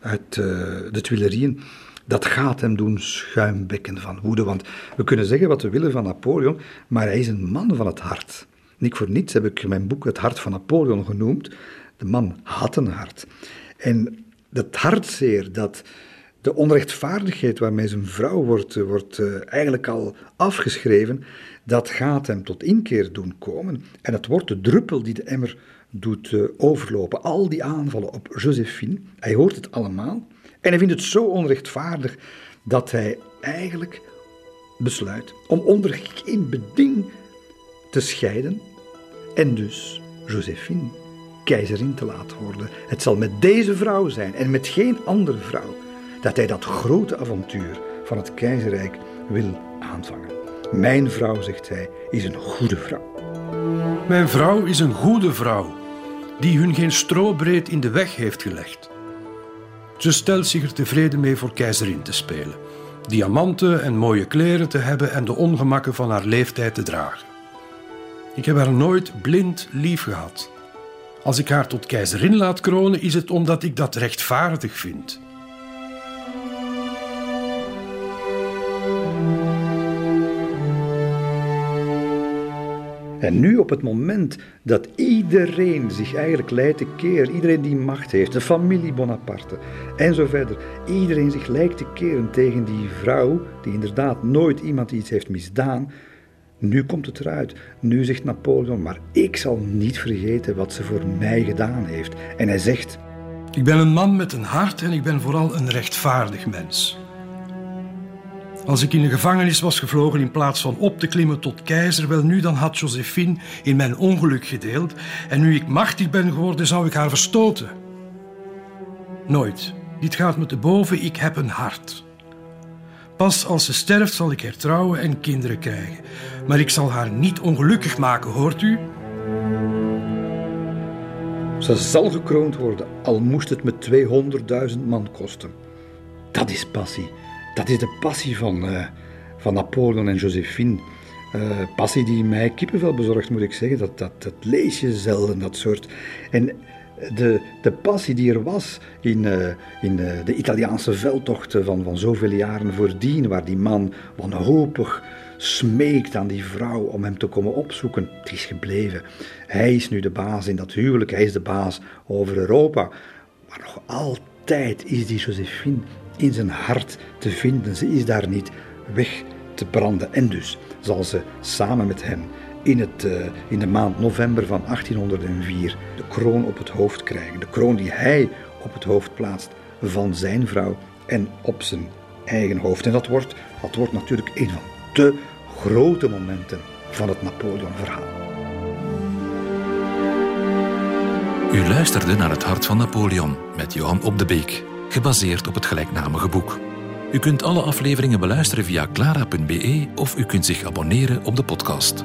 uit uh, de Tuilerieën. Dat gaat hem doen schuimbekken van woede. Want we kunnen zeggen wat we willen van Napoleon, maar hij is een man van het hart. Niet voor niets heb ik mijn boek Het Hart van Napoleon genoemd. De man had een hart. En dat hartzeer, dat de onrechtvaardigheid waarmee zijn vrouw wordt, wordt uh, eigenlijk al afgeschreven, dat gaat hem tot inkeer doen komen. En het wordt de druppel die de emmer doet uh, overlopen. Al die aanvallen op Josephine, hij hoort het allemaal. En hij vindt het zo onrechtvaardig dat hij eigenlijk besluit om onder geen beding te scheiden en dus Josephine keizerin te laten worden. Het zal met deze vrouw zijn en met geen andere vrouw dat hij dat grote avontuur van het keizerrijk wil aanvangen. Mijn vrouw, zegt hij, is een goede vrouw. Mijn vrouw is een goede vrouw, die hun geen strobreed in de weg heeft gelegd. Ze stelt zich er tevreden mee voor keizerin te spelen, diamanten en mooie kleren te hebben en de ongemakken van haar leeftijd te dragen. Ik heb haar nooit blind lief gehad. Als ik haar tot keizerin laat kronen, is het omdat ik dat rechtvaardig vind. En nu op het moment dat iedereen zich eigenlijk lijkt te keren, iedereen die macht heeft, de familie Bonaparte en zo verder, iedereen zich lijkt te keren tegen die vrouw, die inderdaad nooit iemand iets heeft misdaan, nu komt het eruit. Nu zegt Napoleon, maar ik zal niet vergeten wat ze voor mij gedaan heeft. En hij zegt... Ik ben een man met een hart en ik ben vooral een rechtvaardig mens. Als ik in de gevangenis was gevlogen in plaats van op te klimmen tot keizer, wel nu dan had Josephine in mijn ongeluk gedeeld en nu ik machtig ben geworden, zou ik haar verstoten. Nooit. Dit gaat me te boven, ik heb een hart. Pas als ze sterft zal ik hertrouwen en kinderen krijgen. Maar ik zal haar niet ongelukkig maken, hoort u? Ze zal gekroond worden, al moest het me 200.000 man kosten. Dat is passie. Dat is de passie van, uh, van Napoleon en Josephine. Uh, passie die mij kippenvel bezorgt, moet ik zeggen. Dat, dat, dat lees je zelden, dat soort. En de, de passie die er was in, uh, in de Italiaanse veldtochten van, van zoveel jaren voordien, waar die man wanhopig smeekt aan die vrouw om hem te komen opzoeken, het is gebleven. Hij is nu de baas in dat huwelijk, hij is de baas over Europa. Maar nog altijd is die Josephine in zijn hart te vinden. Ze is daar niet weg te branden. En dus zal ze samen met hem in, het, uh, in de maand november van 1804 de kroon op het hoofd krijgen. De kroon die hij op het hoofd plaatst van zijn vrouw en op zijn eigen hoofd. En dat wordt, dat wordt natuurlijk een van de grote momenten van het Napoleon-verhaal. U luisterde naar Het Hart van Napoleon met Johan Op de Beek gebaseerd op het gelijknamige boek. U kunt alle afleveringen beluisteren via clara.be of u kunt zich abonneren op de podcast.